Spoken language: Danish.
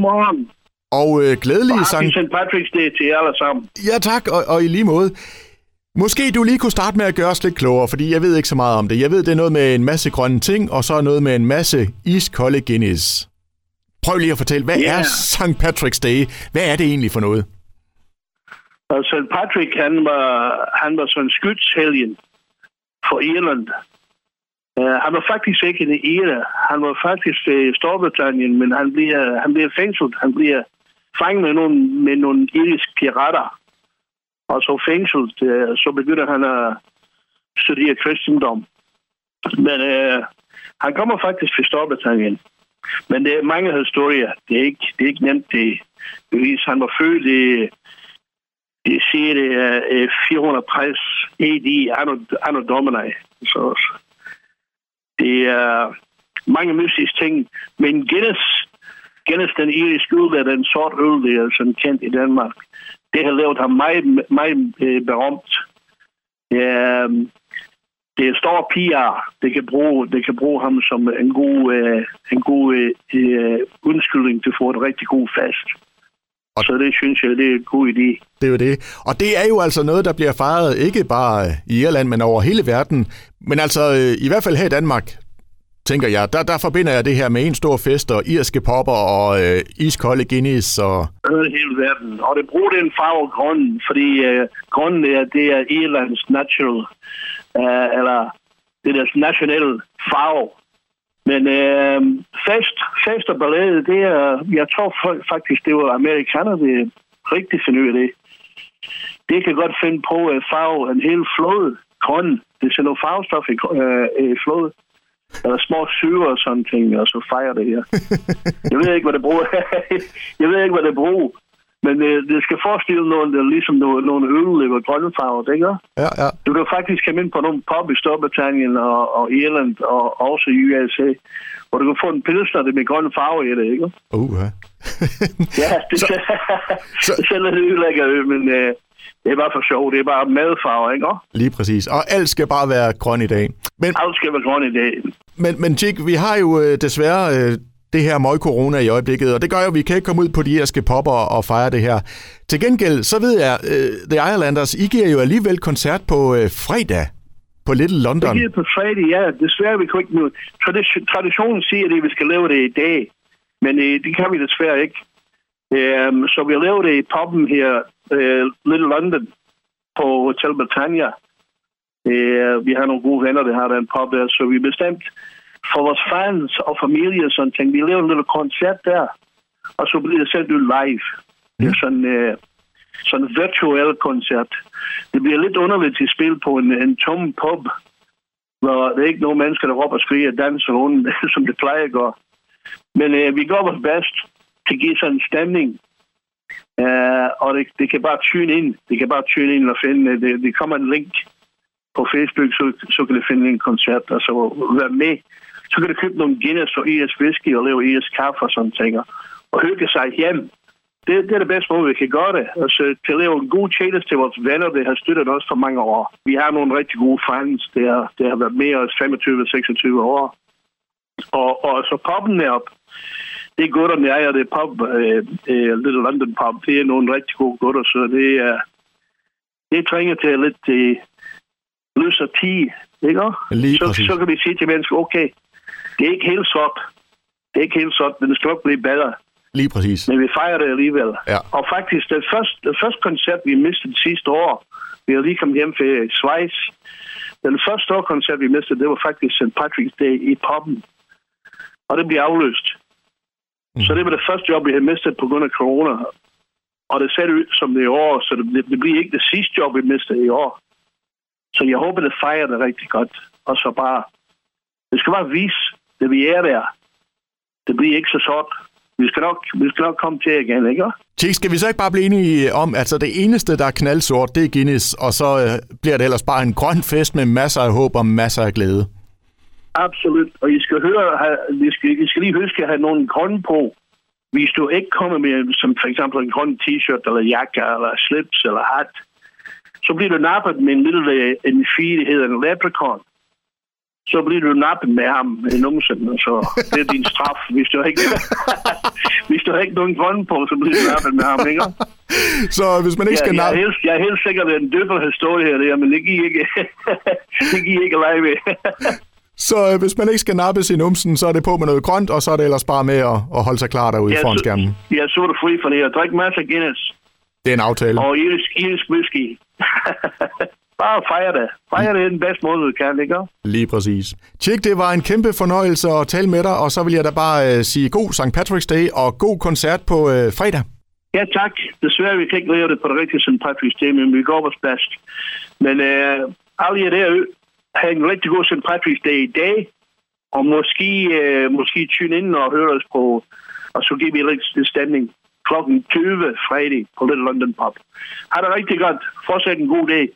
Godmorgen. Og øh, glædelig Og sang... St. Patrick's Day til jer alle sammen. Ja tak, og, og i lige måde. Måske du lige kunne starte med at gøre os lidt klogere, fordi jeg ved ikke så meget om det. Jeg ved, det er noget med en masse grønne ting, og så noget med en masse iskolde Guinness. Prøv lige at fortælle, hvad Ja. er St. Patrick's Day? Hvad er det egentlig for noget? Og St. Patrick, han var, han var sådan en skytshelgen for Irland. Uh, han var faktisk ikke en ire. Han var faktisk øh, i Storbritannien, men han bliver, han bliver fængslet. Han bliver fanget med nogle, med nogle iriske pirater. Og så fængslet, uh, så begynder han at studere kristendom. Men uh, han kommer faktisk fra Storbritannien. Men det er mange historier. Det er ikke, det er ikke nemt det bevis. Han var født i i serie 460 AD, anno, anno domini. Så det er mange mystiske ting. Men Guinness, Guinness den iriske øl, er den sort øl, det er sådan kendt i Danmark. Det har lavet ham meget, meget øh, berømt. Ja, det er store piger, det kan bruge, det kan bruge ham som en god, øh, en god øh, øh, undskyldning til at få et rigtig god fest. Så det synes jeg, det er en god idé. Det er jo det. Og det er jo altså noget, der bliver fejret ikke bare i Irland, men over hele verden. Men altså, øh, i hvert fald her i Danmark, tænker jeg, der, der forbinder jeg det her med en stor fest og irske popper og øh, iskolde Guinness og... Øde hele verden. Og det bruger den farve grøn, fordi øh, grøn er, det er Irlands natural, øh, eller det er deres nationale farve. Men øh, fest, fest og ballade, det er, jeg tror faktisk, det var amerikanere, det rigtig finder ud af det. Det kan godt finde på at farve en hel flod grøn. Det er noget farvestof i, øh, i flod. Eller små syre og sådan ting, og så fejrer det her. Jeg ved ikke, hvad det bruger. jeg ved ikke, hvad det bruger. Men øh, det skal forestille noget, der ligesom noget, nogle øl eller grønne farver, ikke? Ja, ja. Du kan faktisk komme ind på nogle pub i Storbritannien og, og Irland og også i USA, hvor du kan få en pilsner det med grønne farve i det, ikke? Uh, ja. Ja, det, Så- så, det selv er det ødelægger, men øh, det er bare for sjov. Det er bare madfarve, ikke? Lige præcis. Og alt skal bare være grøn i dag. Men, Alt skal være grøn i dag. Men, men Chick, vi har jo øh, desværre øh, det her møg corona i øjeblikket, og det gør jo, at vi kan ikke komme ud på de irske popper og fejre det her. Til gengæld, så ved jeg, øh, The Islanders, I giver jo alligevel koncert på øh, fredag på Little London. Det er på fredag, ja. Desværre, vi kan ikke nu. Tradition, traditionen siger, at vi skal lave det i dag, men øh, det kan vi desværre ikke. Um, så vi laver det i poppen her, øh, Little London, på Hotel Britannia. Uh, vi har nogle gode venner, der har den pop der, så vi er bestemt for vores fans og familie og sådan ting. Vi laver en lille koncert der, og så bliver det sendt ud live. Det er sådan, uh, sådan en virtuel koncert. Det bliver lidt underligt at spille på en, en tom pub, hvor der er ikke nogen mennesker, der råber og skriger og danser rundt, som det plejer at gøre. Men uh, vi gør vores bedst til at give sådan en stemning. Uh, og det, det kan bare tune ind. Det kan bare tune ind og finde, uh, det, det kommer en link på Facebook, så, så kan du finde en koncert, og så være med. Så kan du købe nogle Guinness og IS whisky og lave IS kaffe og sådan ting, og hygge sig hjem. Det, det er det bedste måde, vi kan gøre det. Altså, til at lave en god tjeneste til vores venner, det har støttet os for mange år. Vi har nogle rigtig gode fans, det har, det har været mere end 25-26 år. Og, og så poppen er op. Det er gutterne, jeg er det pop, øh, øh, Little London pop. Det er nogle rigtig gode gutter, så det er... Det trænger til lidt øh, lys og tid, ikke? Lige så, præcis. så kan vi sige til mennesker, okay, det er ikke helt sort. Det er ikke helt sort, men det skal nok blive bedre. Lige præcis. Men vi fejrer det alligevel. Ja. Og faktisk, det første, det første koncert, vi mistede sidste år, vi har lige kommet hjem fra Schweiz. Den første år koncert, vi mistede, det var faktisk St. Patrick's Day i poppen. Og det bliver afløst. Mm. Så det var det første job, vi havde mistet på grund af corona. Og det ser ud som det er i år, så det, det bliver ikke det sidste job, vi mistede i år. Så jeg håber, det fejrer det rigtig godt. Og så bare, det skal bare vise, det vi er der. Det bliver ikke så sort. Vi skal nok, vi skal nok komme til igen, ikke? Chick, skal vi så ikke bare blive enige om, at altså det eneste, der er knaldsort, det er Guinness, og så øh, bliver det ellers bare en grøn fest med masser af håb og masser af glæde? Absolut. Og I skal høre, I skal, I skal lige huske at have nogen grønne på. Hvis du ikke kommer med, som for eksempel en grøn t-shirt, eller jakke, eller slips, eller hat, så bliver du nappet med en lille en fie, der hedder en leprechaun. så bliver du nappet med ham i numsen, så det er din straf. Hvis du ikke, hvis du ikke nogen grønne på, så bliver du nappet med ham, ikke? Så hvis man ikke skal nappe... jeg, er helt, jeg er helt sikker, at det er en dybere historie her, det her, men det giver ikke, det giver ikke lege ved. Så øh, hvis man ikke skal nappe sin numsen, så er det på med noget grønt, og så er det ellers bare med at, at holde sig klar derude Ja, foran skærmen. Jeg så det fri for det her. Drik masser af Guinness Det er en aftale. og irisk, irisk whisky. Bare fejre det. Fejre det den bedste måde, du kan, ikke? Lige præcis. Tjek, det var en kæmpe fornøjelse at tale med dig, og så vil jeg da bare øh, sige god St. Patrick's Day og god koncert på øh, fredag. Ja, tak. Desværre, vi kan ikke lave det på det rigtige St. Patrick's Day, men vi går vores bedst. Men øh, alle jer der har en rigtig god St. Patrick's Day i dag, og måske, øh, måske tune ind og høre os på, og så giver vi lidt stemning kl. 20 fredag på Little London Pub. Ha' det rigtig godt. Fortsæt en god dag.